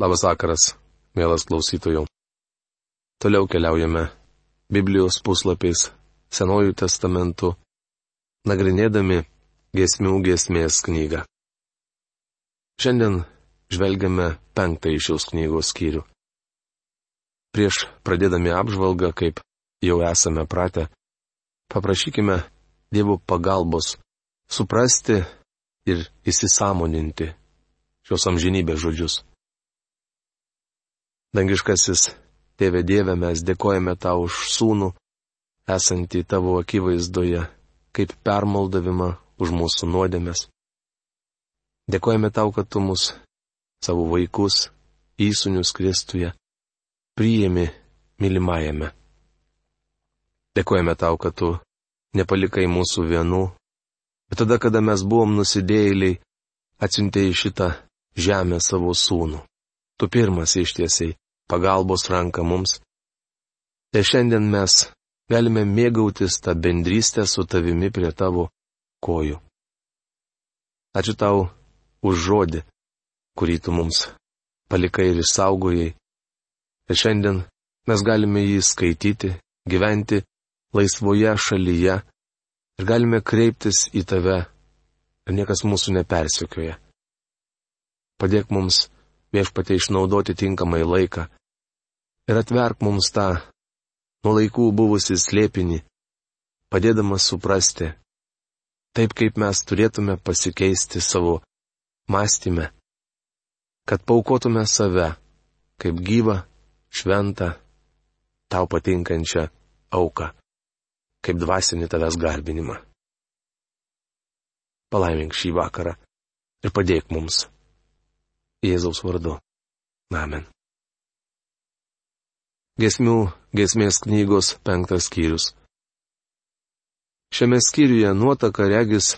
Labas vakaras, mielas klausytojų. Toliau keliaujame Biblijos puslapiais Senojų testamentų, nagrinėdami Gesmių gesmės knygą. Šiandien žvelgiame penktąjį šios knygos skyrių. Prieš pradėdami apžvalgą, kaip jau esame pratę, paprašykime Dievo pagalbos suprasti ir įsisamoninti šios amžinybės žodžius. Dangiškasis, tėve Dieve, mes dėkojame tau už sūnų, esantį tavo akivaizdoje, kaip permaldavimą už mūsų nuodėmės. Dėkojame tau, kad tu mus, savo vaikus, įsunius Kristuje, priėmi mylimajame. Dėkojame tau, kad tu nepalikai mūsų vienų, bet tada, kada mes buvom nusidėjėliai, atsiuntėjai šitą žemę savo sūnų. Tu pirmas ištiesiai pagalbos ranką mums. Ir šiandien mes galime mėgautis tą bendrystę su tavimi prie tavo kojų. Ačiū tau už žodį, kurį tu mums palikai ir išsaugojai. Ir šiandien mes galime jį skaityti, gyventi laisvoje šalyje ir galime kreiptis į tave ir niekas mūsų nepersikioja. Padėk mums viešpatie išnaudoti tinkamai laiką ir atverk mums tą nuo laikų buvusi slėpinį, padėdamas suprasti, taip kaip mes turėtume pasikeisti savo mąstymę, kad paukotume save kaip gyvą, šventą, tau patinkančią auką, kaip dvasinį tavęs garbinimą. Palaimink šį vakarą ir padėk mums. Jėzaus vardu. Amen. Gesmių gesmės knygos penktas skyrius. Šiame skyriuje nuotaka regis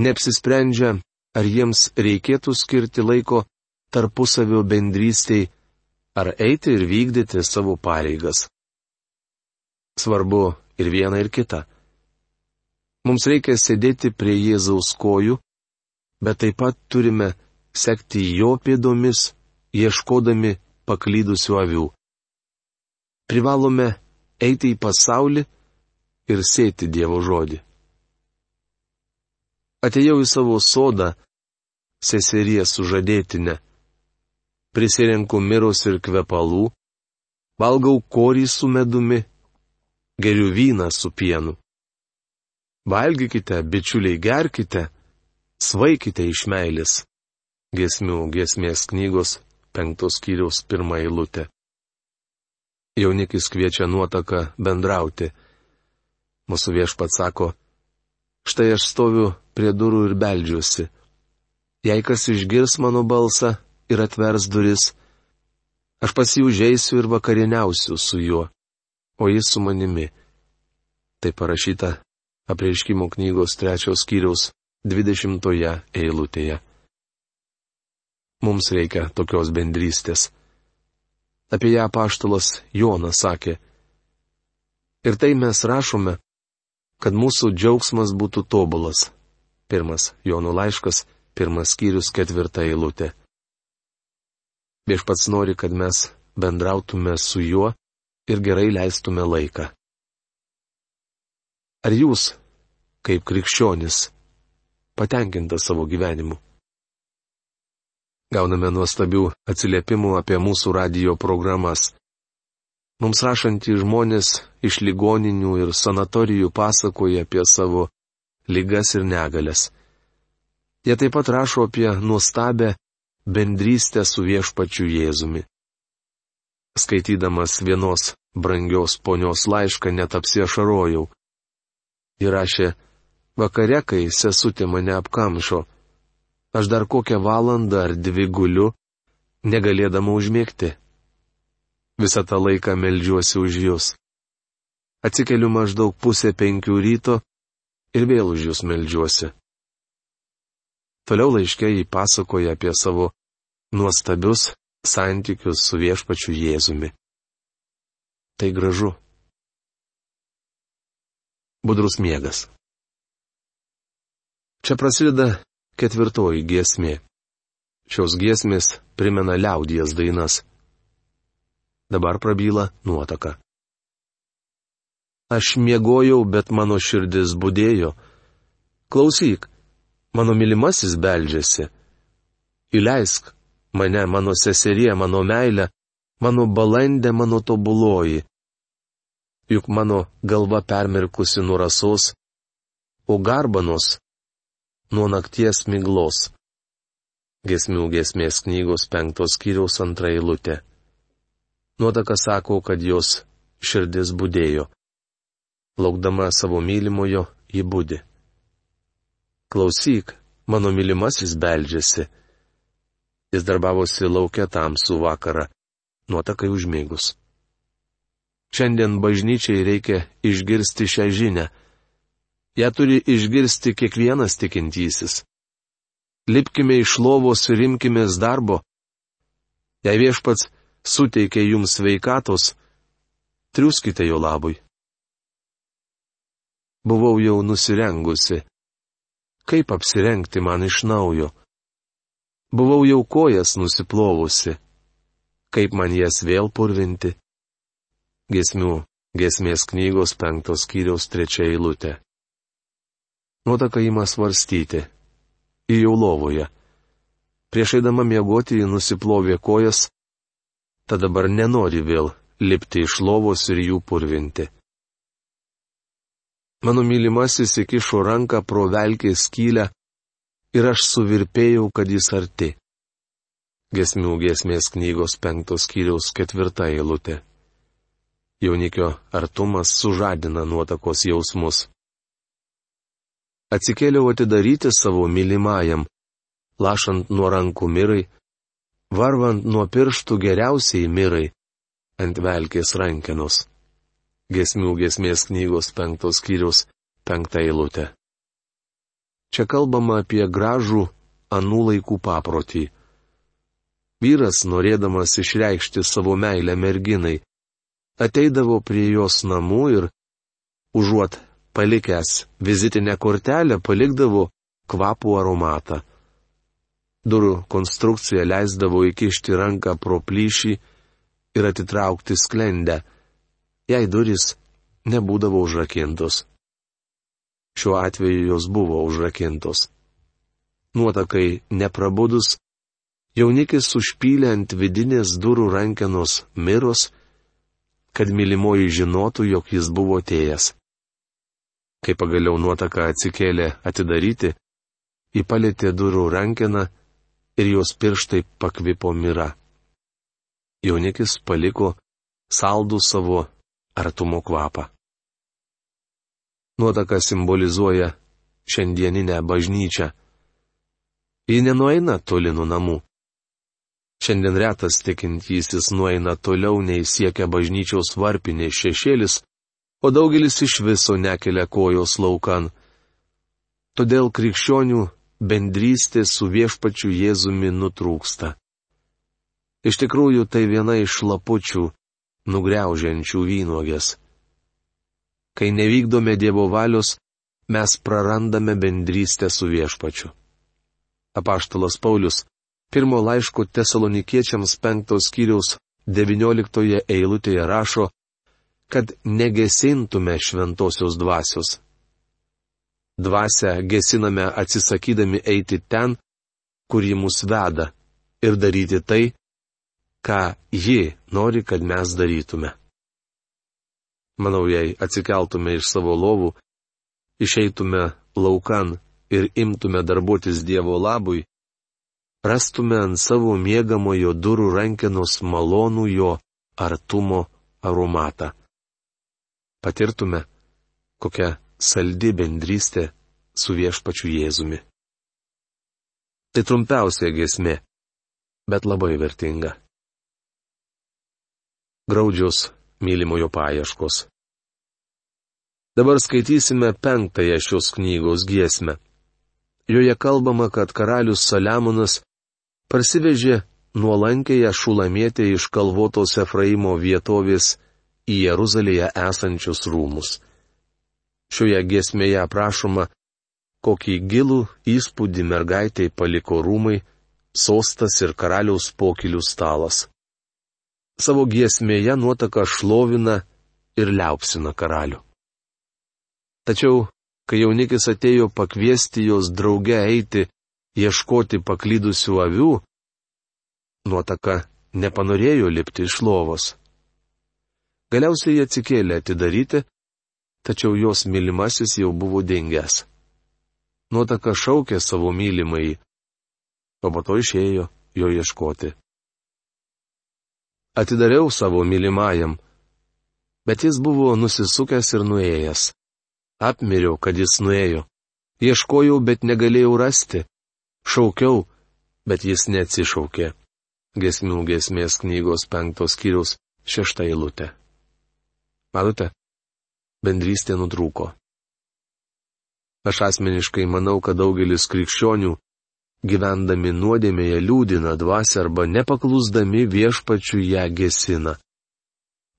neapsisprendžia, ar jiems reikėtų skirti laiko tarpusavio bendrystėj, ar eiti ir vykdyti savo pareigas. Svarbu ir viena ir kita. Mums reikia sėdėti prie Jėzaus kojų, bet taip pat turime sekti jo pėdomis, ieškodami paklydusių avių. Privalome eiti į pasaulį ir sėti Dievo žodį. Atėjau į savo sodą, seserie sužadėtinę, prisirenku mirus ir kvepalų, valgau korį su medumi, geriu vyną su pienu. Valgykite, bičiuliai, gerkite, svaikite iš meilės. Gesmių gesmės knygos penktos kiriaus pirmą eilutę. Jaunikis kviečia nuotaką bendrauti. Mūsų viešpats sako, štai aš stoviu prie durų ir beldžiuosi. Jei kas išgirs mano balsą ir atvers duris, aš pasiužėsiu ir vakarieniausiu su juo, o jis su manimi. Tai parašyta apreiškimo knygos trečios kiriaus dvidešimtoje eilutėje. Mums reikia tokios bendrystės. Apie ją paštalas Jonas sakė. Ir tai mes rašome, kad mūsų džiaugsmas būtų tobulas. Pirmas Jono laiškas, pirmas skyrius, ketvirta eilutė. Viešpats nori, kad mes bendrautume su juo ir gerai leistume laiką. Ar jūs, kaip krikščionis, patenkinta savo gyvenimu? Gauname nuostabių atsiliepimų apie mūsų radio programas. Mums rašantys žmonės iš ligoninių ir sanatorijų pasakoja apie savo lygas ir negalės. Jie taip pat rašo apie nuostabę bendrystę su viešpačiu Jėzumi. Skaitydamas vienos brangios ponios laišką net apsiešarojau. Įrašė, vakare, kai sesutė mane apkamšo, aš dar kokią valandą ar dvi guliu, negalėdama užmėgti. Visą tą laiką melžiuosi už jūs. Atsikeliu maždaug pusę penkių ryto ir vėl už jūs melžiuosi. Toliau laiškė jį pasakoja apie savo nuostabius santykius su viešpačiu Jėzumi. Tai gražu. Budrus miegas. Čia prasideda Ketvirtoji giesmė. Šios giesmės primena liaudies dainas. Dabar prabyla nuotaka. Aš miegojau, bet mano širdis būdėjo. Klausyk, mano mylimasis beldžiasi. Įleisk mane, mano seserie, mano meilė, mano balandė, mano tobuloji. Juk mano galva permirkusi nuo rasos, o garbanos nuo nakties miglos. Gesmių gesmės knygos penktos kiriaus antra eilutė. Nuotaka sako, kad jos širdis būdėjo. Laukdama savo mylimojo, ji būdi. Klausyk, mano mylimasis beldžiasi. Jis darbavosi laukia tamsų vakarą, nuotakai užmėgus. Šiandien bažnyčiai reikia išgirsti šią žinę. Ja turi išgirsti kiekvienas tikintysis. Lipkime iš lovos ir rimkimės darbo. Jei viešpats suteikia jums sveikatos, triuskite jo labui. Buvau jau nusirengusi. Kaip apsirengti man iš naujo? Buvau jau kojas nusiplovusi. Kaip man jas vėl purvinti? Gesmių, gesmės knygos penktos kiriaus trečia eilutė. Nuotaka įma svarstyti. Į jau lovoje. Prieš eidama miegoti ji nusiplovė kojas, tad dabar nenori vėl lipti iš lovos ir jų purvinti. Mano mylimasis įkišo ranką pro velkės skylę ir aš suvirpėjau, kad jis arti. Gesmių gesmės knygos penktos kiriaus ketvirta eilutė. Jaunikio artumas sužadina nuotakos jausmus. Atsikėliau atidaryti savo mylimajam, lašant nuo rankų mirai, varvant nuo pirštų geriausiai mirai, ant velkės rankenos. Gesmių gesmės knygos penktos skyrius penktą eilutę. Čia kalbama apie gražų anų laikų paprotį. Vyras, norėdamas išreikšti savo meilę merginai, ateidavo prie jos namų ir, užuot palikęs vizitinę kortelę, palikdavo kvapų aromatą. Durų konstrukcija leisdavo įkišti ranką pro plyšį ir atitraukti sklendę jei duris nebūdavo užrakintos. Šiuo atveju jos buvo užrakintos. Nuotakai neprabudus, jaunikis užpylė ant vidinės durų rankenos miros, kad mylimoji žinotų, jog jis buvo atėjęs. Kai pagaliau nuotaka atsikėlė atidaryti, įpalėtė durų rankeną ir jos pirštai pakvipo mira. Jaunikis paliko saldų savo artumo kvapą. Nuotaka simbolizuoja šiandieninę bažnyčią. Ji nenueina toli nuo namų. Šiandien retas tikintysis nueina toliau nei siekia bažnyčiaus varpinės šešėlis, o daugelis iš viso nekelia kojos laukan. Todėl krikščionių bendrystė su viešpačiu Jėzumi nutrūksta. Iš tikrųjų tai viena iš lapučių, nugriaužiančių vynogės. Kai nevykdome Dievo valios, mes prarandame bendrystę su viešpačiu. Apaštalas Paulius pirmo laiško tesalonikiečiams penktos skyriaus devynioliktoje eilutėje rašo, kad negesintume šventosios dvasios. Dvasę gesiname atsisakydami eiti ten, kur ji mus veda, ir daryti tai, ką ji nori, kad mes darytume. Manau, jei atsikeltume iš savo lovų, išeitume laukan ir imtume darbuotis Dievo labui, rastume ant savo mėgamojo durų rankenos malonų jo artumo aromatą. Patirtume, kokia saldi bendrystė su viešpačiu Jėzumi. Tai trumpiausia gesmė, bet labai vertinga graudžios mylimojo paieškos. Dabar skaitysime penktąją šios knygos giesmę. Joje kalbama, kad karalius Saliamonas parsivežė nuolankėje šulamėtę iš kalvotos Efraimo vietovės į Jeruzalėje esančius rūmus. Šioje giesmėje aprašoma, kokį gilų įspūdį mergaitė paliko rūmai, sostas ir karaliaus pokilių stalas. Savo giesmėje nuotaka šlovina ir liaupsina karalių. Tačiau, kai jaunikis atėjo pakviesti jos drauge eiti, ieškoti paklydusių avių, nuotaka nepanorėjo lipti iš lovos. Galiausiai jie atsikėlė atidaryti, tačiau jos mylimasis jau buvo dingęs. Nuotaka šaukė savo mylimai, o po to išėjo jo ieškoti. Atidariau savo mylimajam, bet jis buvo nusisukęs ir nuėjęs. Apmiriau, kad jis nuėjo. Ieškojau, bet negalėjau rasti. Šaukiau, bet jis neatsišaukė. Gesmių gesmės knygos penktos skyrius šešta eilutė. Matote, bendrystė nutrūko. Aš asmeniškai manau, kad daugelis krikščionių, gyvendami nuodėmėje, liūdina dvasę arba nepaklusdami viešpačių ją gesina.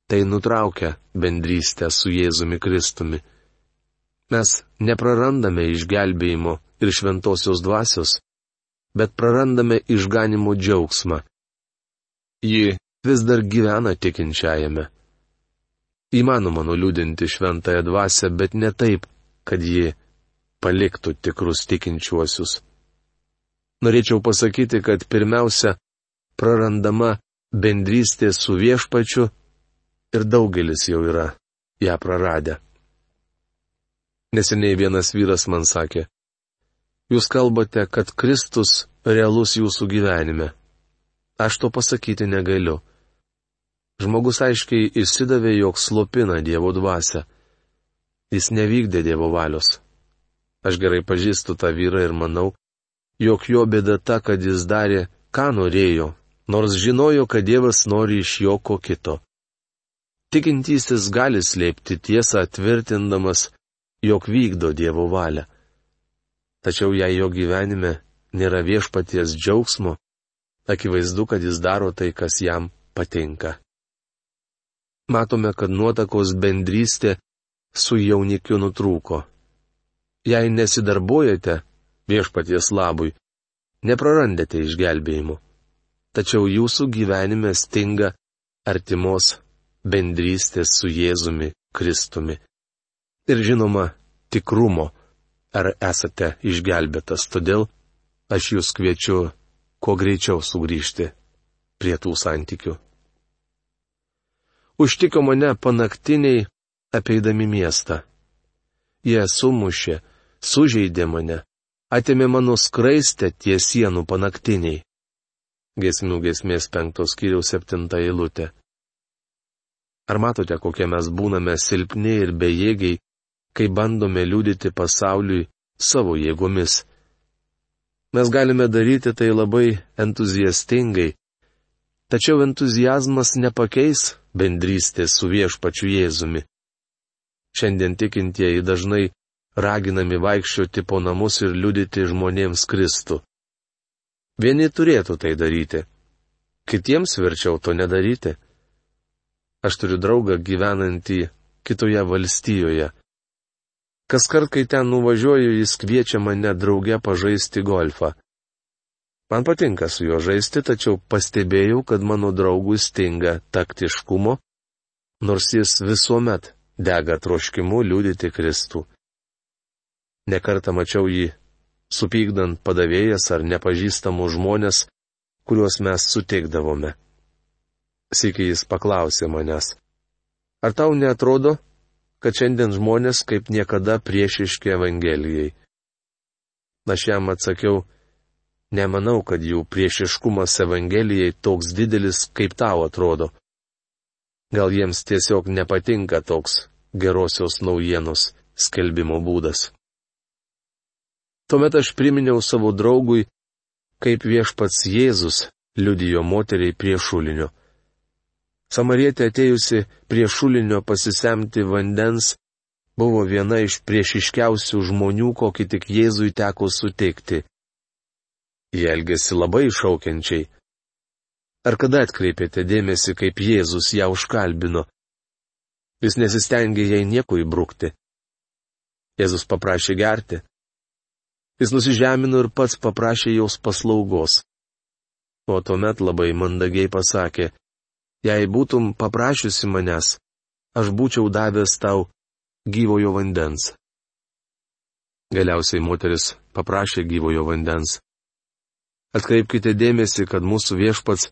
Tai nutraukia bendrystę su Jėzumi Kristumi. Mes neprarandame išgelbėjimo ir šventosios dvasios, bet prarandame išganimo džiaugsmą. Ji vis dar gyvena tikinčiajame. Įmanoma nuliūdinti šventąją dvasę, bet ne taip, kad ji paliktų tikrus tikinčiuosius. Norėčiau pasakyti, kad pirmiausia, prarandama bendrystė su viešpačiu ir daugelis jau yra ją praradę. Neseniai vienas vyras man sakė, jūs kalbate, kad Kristus realus jūsų gyvenime. Aš to pasakyti negaliu. Žmogus aiškiai įsidavė, jog slopina Dievo dvasę. Jis nevykdė Dievo valios. Aš gerai pažįstu tą vyrą ir manau, jog jo bėda ta, kad jis darė, ką norėjo, nors žinojo, kad Dievas nori iš jo ko kito. Tikintysis gali slėpti tiesą tvirtindamas, jog vykdo Dievo valią. Tačiau jei jo gyvenime nėra viešpaties džiaugsmo, akivaizdu, kad jis daro tai, kas jam patinka. Matome, kad nuotakos bendrystė su jaunikiu nutrūko jei nesidarbuojate viešpaties labui, neprarandate išgelbėjimo. Tačiau jūsų gyvenime stinga artimos bendrystės su Jėzumi Kristumi. Ir žinoma, tikrumo, ar esate išgelbėtas, todėl aš jūs kviečiu kuo greičiau sugrįžti prie tų santykių. Užtiko mane panaktiniai apeidami miestą. Jie sumušė, sužeidė mane, atėmė mano skraistę ties sienų panaktiniai. Gesmių gesmės penktos kiriaus septinta eilutė. Ar matote, kokie mes būname silpni ir bejėgiai, kai bandome liūdyti pasauliui savo jėgomis? Mes galime daryti tai labai entuziastingai, tačiau entuzijazmas nepakeis bendrystės su viešpačiu Jėzumi. Šiandien tikintieji dažnai raginami vaikščioti po namus ir liudyti žmonėms Kristų. Vieni turėtų tai daryti, kitiems verčiau to nedaryti. Aš turiu draugą gyvenantį kitoje valstijoje. Kas kart, kai ten nuvažiuoju, jis kviečia mane drauge pažaisti golfą. Man patinka su juo žaisti, tačiau pastebėjau, kad mano draugui stinga taktiškumo, nors jis visuomet dega troškimu liūdyti Kristų. Nekartą mačiau jį, supykdant padavėjas ar nepažįstamus žmonės, kuriuos mes suteikdavome. Sėkiai jis paklausė manęs. Ar tau netrodo, kad šiandien žmonės kaip niekada priešiški Evangelijai? Aš jam atsakiau, nemanau, kad jų priešiškumas Evangelijai toks didelis, kaip tau atrodo. Gal jiems tiesiog nepatinka toks gerosios naujienos skelbimo būdas. Tuomet aš priminiau savo draugui, kaip viešpats Jėzus liudijo moteriai prie šulinio. Samarietė atėjusi prie šulinio pasisemti vandens buvo viena iš priešiškiausių žmonių, kokį tik Jėzui teko suteikti. Jie elgėsi labai šaukiančiai. Ar kada atkreipėte dėmesį, kaip Jėzus ją užkalbino? Jis nesistengė jai nieko įbrukti. Jėzus paprašė gerti. Jis nusižemino ir pats paprašė jos paslaugos. o tuomet labai mandagiai pasakė, jei būtum paprašiusi manęs, aš būčiau davęs tau gyvojo vandens. Galiausiai moteris paprašė gyvojo vandens. Atkreipkite dėmesį, kad mūsų viešpats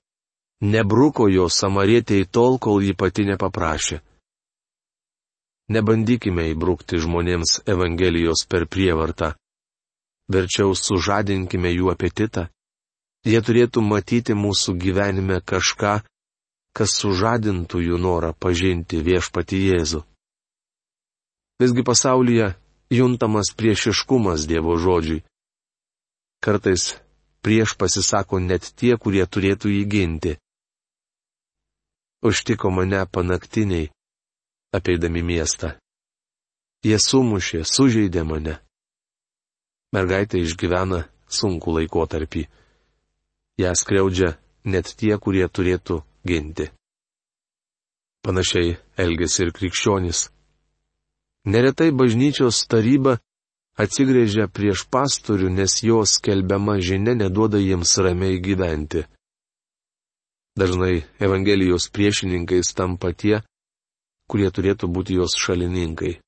nebruko jo samarietėjai tol, kol ji pati nepaprašė. Nebandykime įbrukti žmonėms Evangelijos per prievartą. Verčiau sužadinkime jų apetitą. Jie turėtų matyti mūsų gyvenime kažką, kas sužadintų jų norą pažinti viešpati Jėzų. Visgi pasaulyje juntamas priešiškumas Dievo žodžiui. Kartais prieš pasisako net tie, kurie turėtų jį ginti. Užtiko mane panaktiniai, apeidami miestą. Jie sumušė, sužeidė mane. Mergaitė išgyvena sunku laikotarpį. Ja skriaudžia net tie, kurie turėtų ginti. Panašiai elgesi ir krikščionis. Neretai bažnyčios taryba atsigrėžia prieš pastorių, nes jos skelbiama žinia neduoda jiems ramiai gyventi. Dažnai Evangelijos priešininkais tampa tie, kurie turėtų būti jos šalininkai.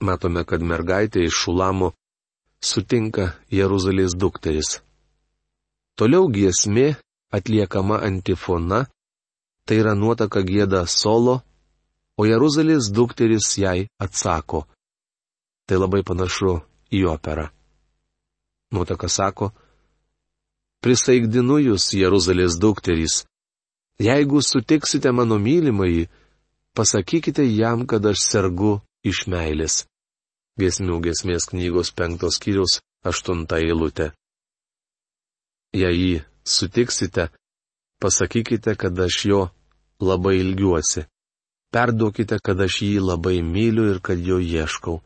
Matome, kad mergaitė iš Šulamo sutinka Jeruzalės dukteris. Toliau giesmė atliekama antifona, tai yra nuotaka gėda solo, o Jeruzalės dukteris jai atsako. Tai labai panašu į operą. Nuotaka sako, prisaigdinu jūs, Jeruzalės dukterys, jeigu sutiksite mano mylimąjį, pasakykite jam, kad aš sergu iš meilės. Gesmių gesmės knygos penktos kiriaus aštunta eilutė. Jei jį sutiksite, pasakykite, kad aš jo labai ilgiuosi perduokite, kad aš jį labai myliu ir kad jo ieškau.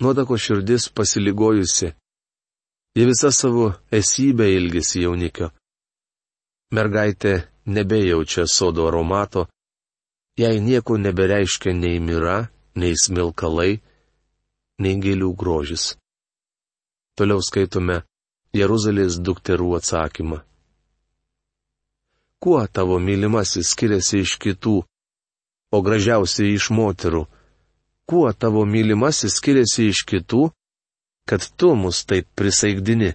Nuodako širdis pasiligojusi. Ji visa savo esybę ilgisi jaunikio. Mergaitė nebejaučia sodo aromato, jai nieko nebereiškia nei mira, nei smilkalai, nei gėlių grožis. Toliau skaitome Jeruzalės dukterų atsakymą. Kuo tavo mylimasis skiriasi iš kitų, o gražiausiai iš moterų. Kuo tavo mylimasis skiriasi iš kitų, kad tu mus taip prisaigdini?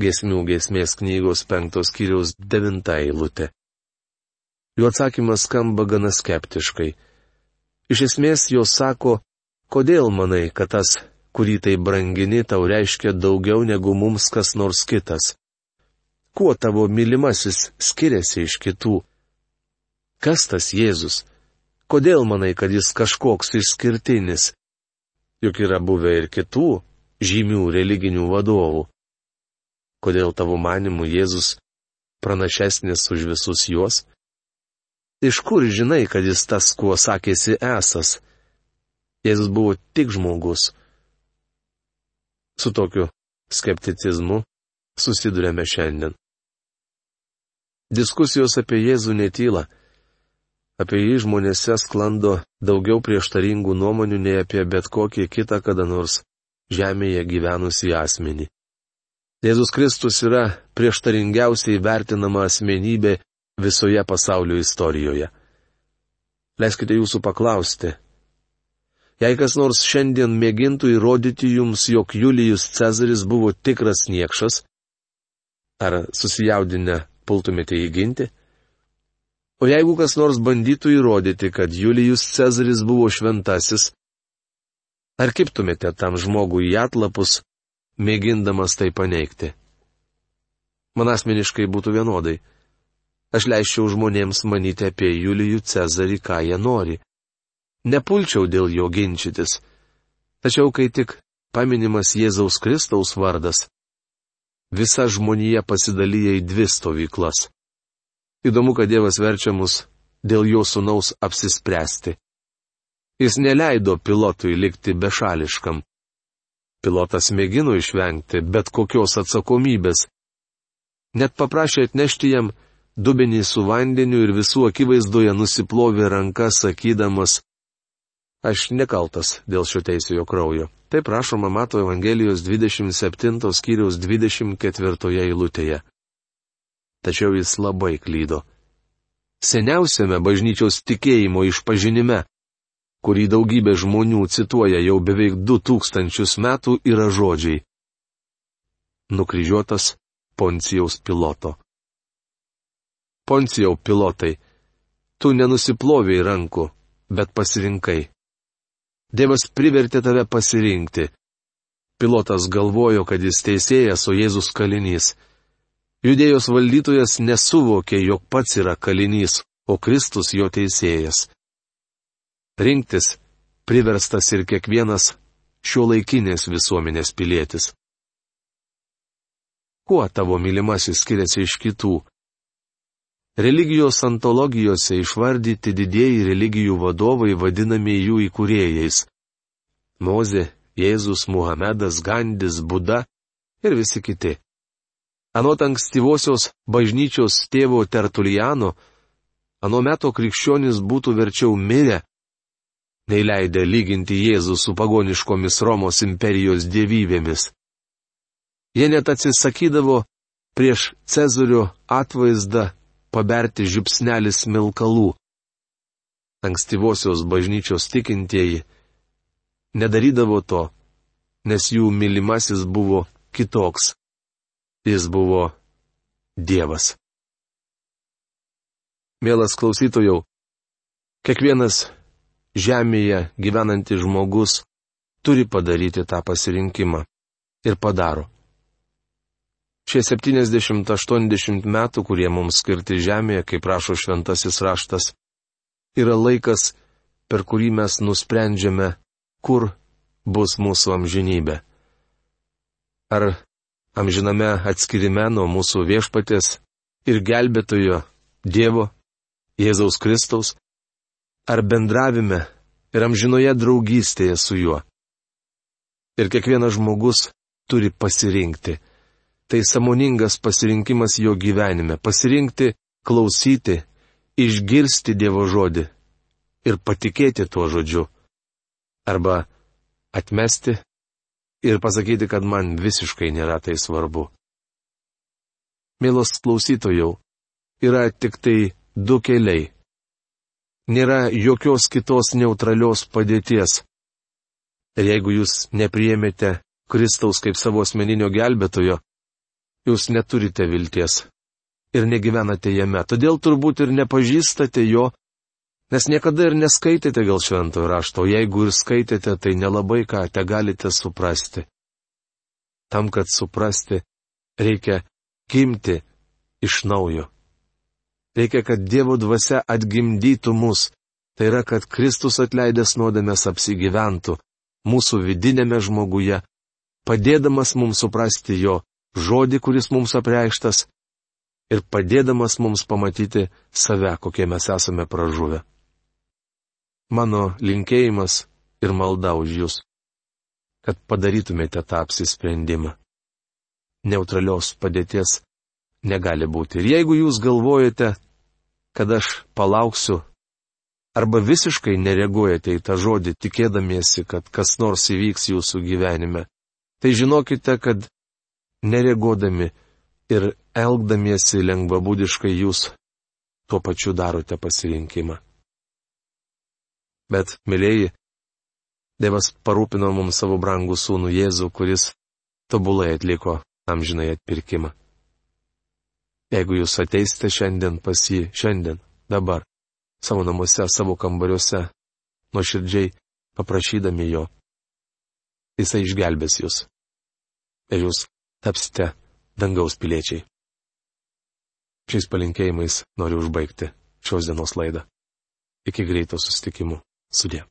Gesmių gesmės knygos penktos kiriaus devinta eilutė. Jų atsakymas skamba gana skeptiškai. Iš esmės jos sako, kodėl manai, kad tas, kurį tai brangini, tau reiškia daugiau negu mums kas nors kitas? Kuo tavo mylimasis skiriasi iš kitų? Kas tas Jėzus? Kodėl manai, kad jis kažkoks išskirtinis? Juk yra buvę ir kitų žymių religinių vadovų. Kodėl tavo manimu Jėzus pranašesnis už visus juos? Iš kur žinai, kad jis tas, kuo sakėsi esas? Jėzus buvo tik žmogus. Su tokiu skepticizmu susidurėme šiandien. Diskusijos apie Jėzų netyla. Apie jį žmonėse sklando daugiau prieštaringų nuomonių nei apie bet kokį kitą kada nors žemėje gyvenusį asmenį. Jėzus Kristus yra prieštaringiausiai vertinama asmenybė visoje pasaulio istorijoje. Leiskite jūsų paklausti. Jei kas nors šiandien mėgintų įrodyti jums, jog Julijus Cezaris buvo tikras niekšas, ar susijaudinę pultumėte įginti? O jeigu kas nors bandytų įrodyti, kad Julijus Cezaris buvo šventasis, ar kiptumėte tam žmogui į atlapus, mėgindamas tai paneigti? Man asmeniškai būtų vienodai. Aš leisčiau žmonėms manyti apie Julijų Cezarį, ką jie nori. Nepulčiau dėl jo ginčytis. Tačiau kai tik paminimas Jėzaus Kristaus vardas, visa žmonija pasidalyja į dvi stovyklas. Įdomu, kad Dievas verčia mus dėl jo sunaus apsispręsti. Jis neleido pilotui likti bešališkam. Pilotas mėgino išvengti bet kokios atsakomybės. Net paprašė atnešti jam dubenį su vandeniu ir visų akivaizdoje nusiplovė rankas, sakydamas, aš nekaltas dėl šio teisėjo kraujo. Taip rašoma Mato Evangelijos 27 skyriaus 24 eilutėje. Tačiau jis labai klydo. Seniausiame bažnyčios tikėjimo išpažinime, kurį daugybė žmonių cituoja jau beveik du tūkstančius metų, yra žodžiai. Nukryžiuotas Poncijaus piloto. Poncijau pilotai, tu nenusiploviai rankų, bet pasirinkai. Dievas privertė tave pasirinkti. Pilotas galvojo, kad jis teisėjas, o Jėzus kalinys. Judėjos valdytojas nesuvokė, jog pats yra kalinys, o Kristus jo teisėjas. Rinktis priverstas ir kiekvienas šio laikinės visuomenės pilietis. Kuo tavo mylimasis skiriasi iš kitų? Religijos antologijose išvardyti didieji religijų vadovai vadinami jų įkūrėjais. Moze, Jėzus, Muhamedas, Gandis, Buda ir visi kiti. Anot ankstyvosios bažnyčios tėvo Tertuliano, anu meto krikščionis būtų verčiau mirę, nei leidę lyginti Jėzų su pagoniškomis Romos imperijos dievybėmis. Jie net atsisakydavo prieš Cezario atvaizdą paberti žipsnelis milkalų. Ankstyvosios bažnyčios tikintieji nedarydavo to, nes jų mylimasis buvo kitoks. Jis buvo Dievas. Mielas klausytojau, kiekvienas žemėje gyvenantis žmogus turi padaryti tą pasirinkimą. Ir padaro. Šie 70-80 metų, kurie mums skirti žemėje, kaip rašo šventasis raštas, yra laikas, per kurį mes nusprendžiame, kur bus mūsų amžinybė. Ar amžiname atskirime nuo mūsų viešpatės ir gelbėtojo Dievo, Jėzaus Kristaus, ar bendravime ir amžinoje draugystėje su juo. Ir kiekvienas žmogus turi pasirinkti. Tai samoningas pasirinkimas jo gyvenime - pasirinkti, klausyti, išgirsti Dievo žodį ir patikėti tuo žodžiu. Arba atmesti ir pasakyti, kad man visiškai nėra tai svarbu. Mielos klausytojau, yra tik tai du keliai. Nėra jokios kitos neutralios padėties. Ir jeigu jūs nepriemėte Kristaus kaip savo asmeninio gelbėtojo, jūs neturite vilties ir negyvenate jame, todėl turbūt ir nepažįstate jo Nes niekada ir neskaitėte gal šventojo rašto, jeigu ir skaitėte, tai nelabai ką te galite suprasti. Tam, kad suprasti, reikia gimti iš naujo. Reikia, kad Dievo dvasia atgimdytų mus, tai yra, kad Kristus atleidęs nuodėmės apsigyventų mūsų vidinėme žmoguje, padėdamas mums suprasti jo žodį, kuris mums apreikštas, ir padėdamas mums pamatyti save, kokie mes esame pražuvę mano linkėjimas ir malda už jūs, kad padarytumėte tą apsisprendimą. Neutralios padėties negali būti. Ir jeigu jūs galvojate, kad aš palauksiu, arba visiškai nereaguojate į tą žodį, tikėdamiesi, kad kas nors įvyks jūsų gyvenime, tai žinokite, kad nereaguodami ir elgdamiesi lengvabūdiškai jūs tuo pačiu darote pasirinkimą. Bet, mėlyjeji, Dievas parūpino mums savo brangų sūnų Jėzų, kuris tobulai atliko amžinai atpirkimą. Jeigu jūs ateisite šiandien pas jį, šiandien, dabar, savo namuose, savo kambariuose, nuoširdžiai paprašydami jo, jisai išgelbės jūs. Ir jūs tapsite dangaus piliečiai. Šiais palinkėjimais noriu užbaigti šios dienos laidą. Iki greito 四点。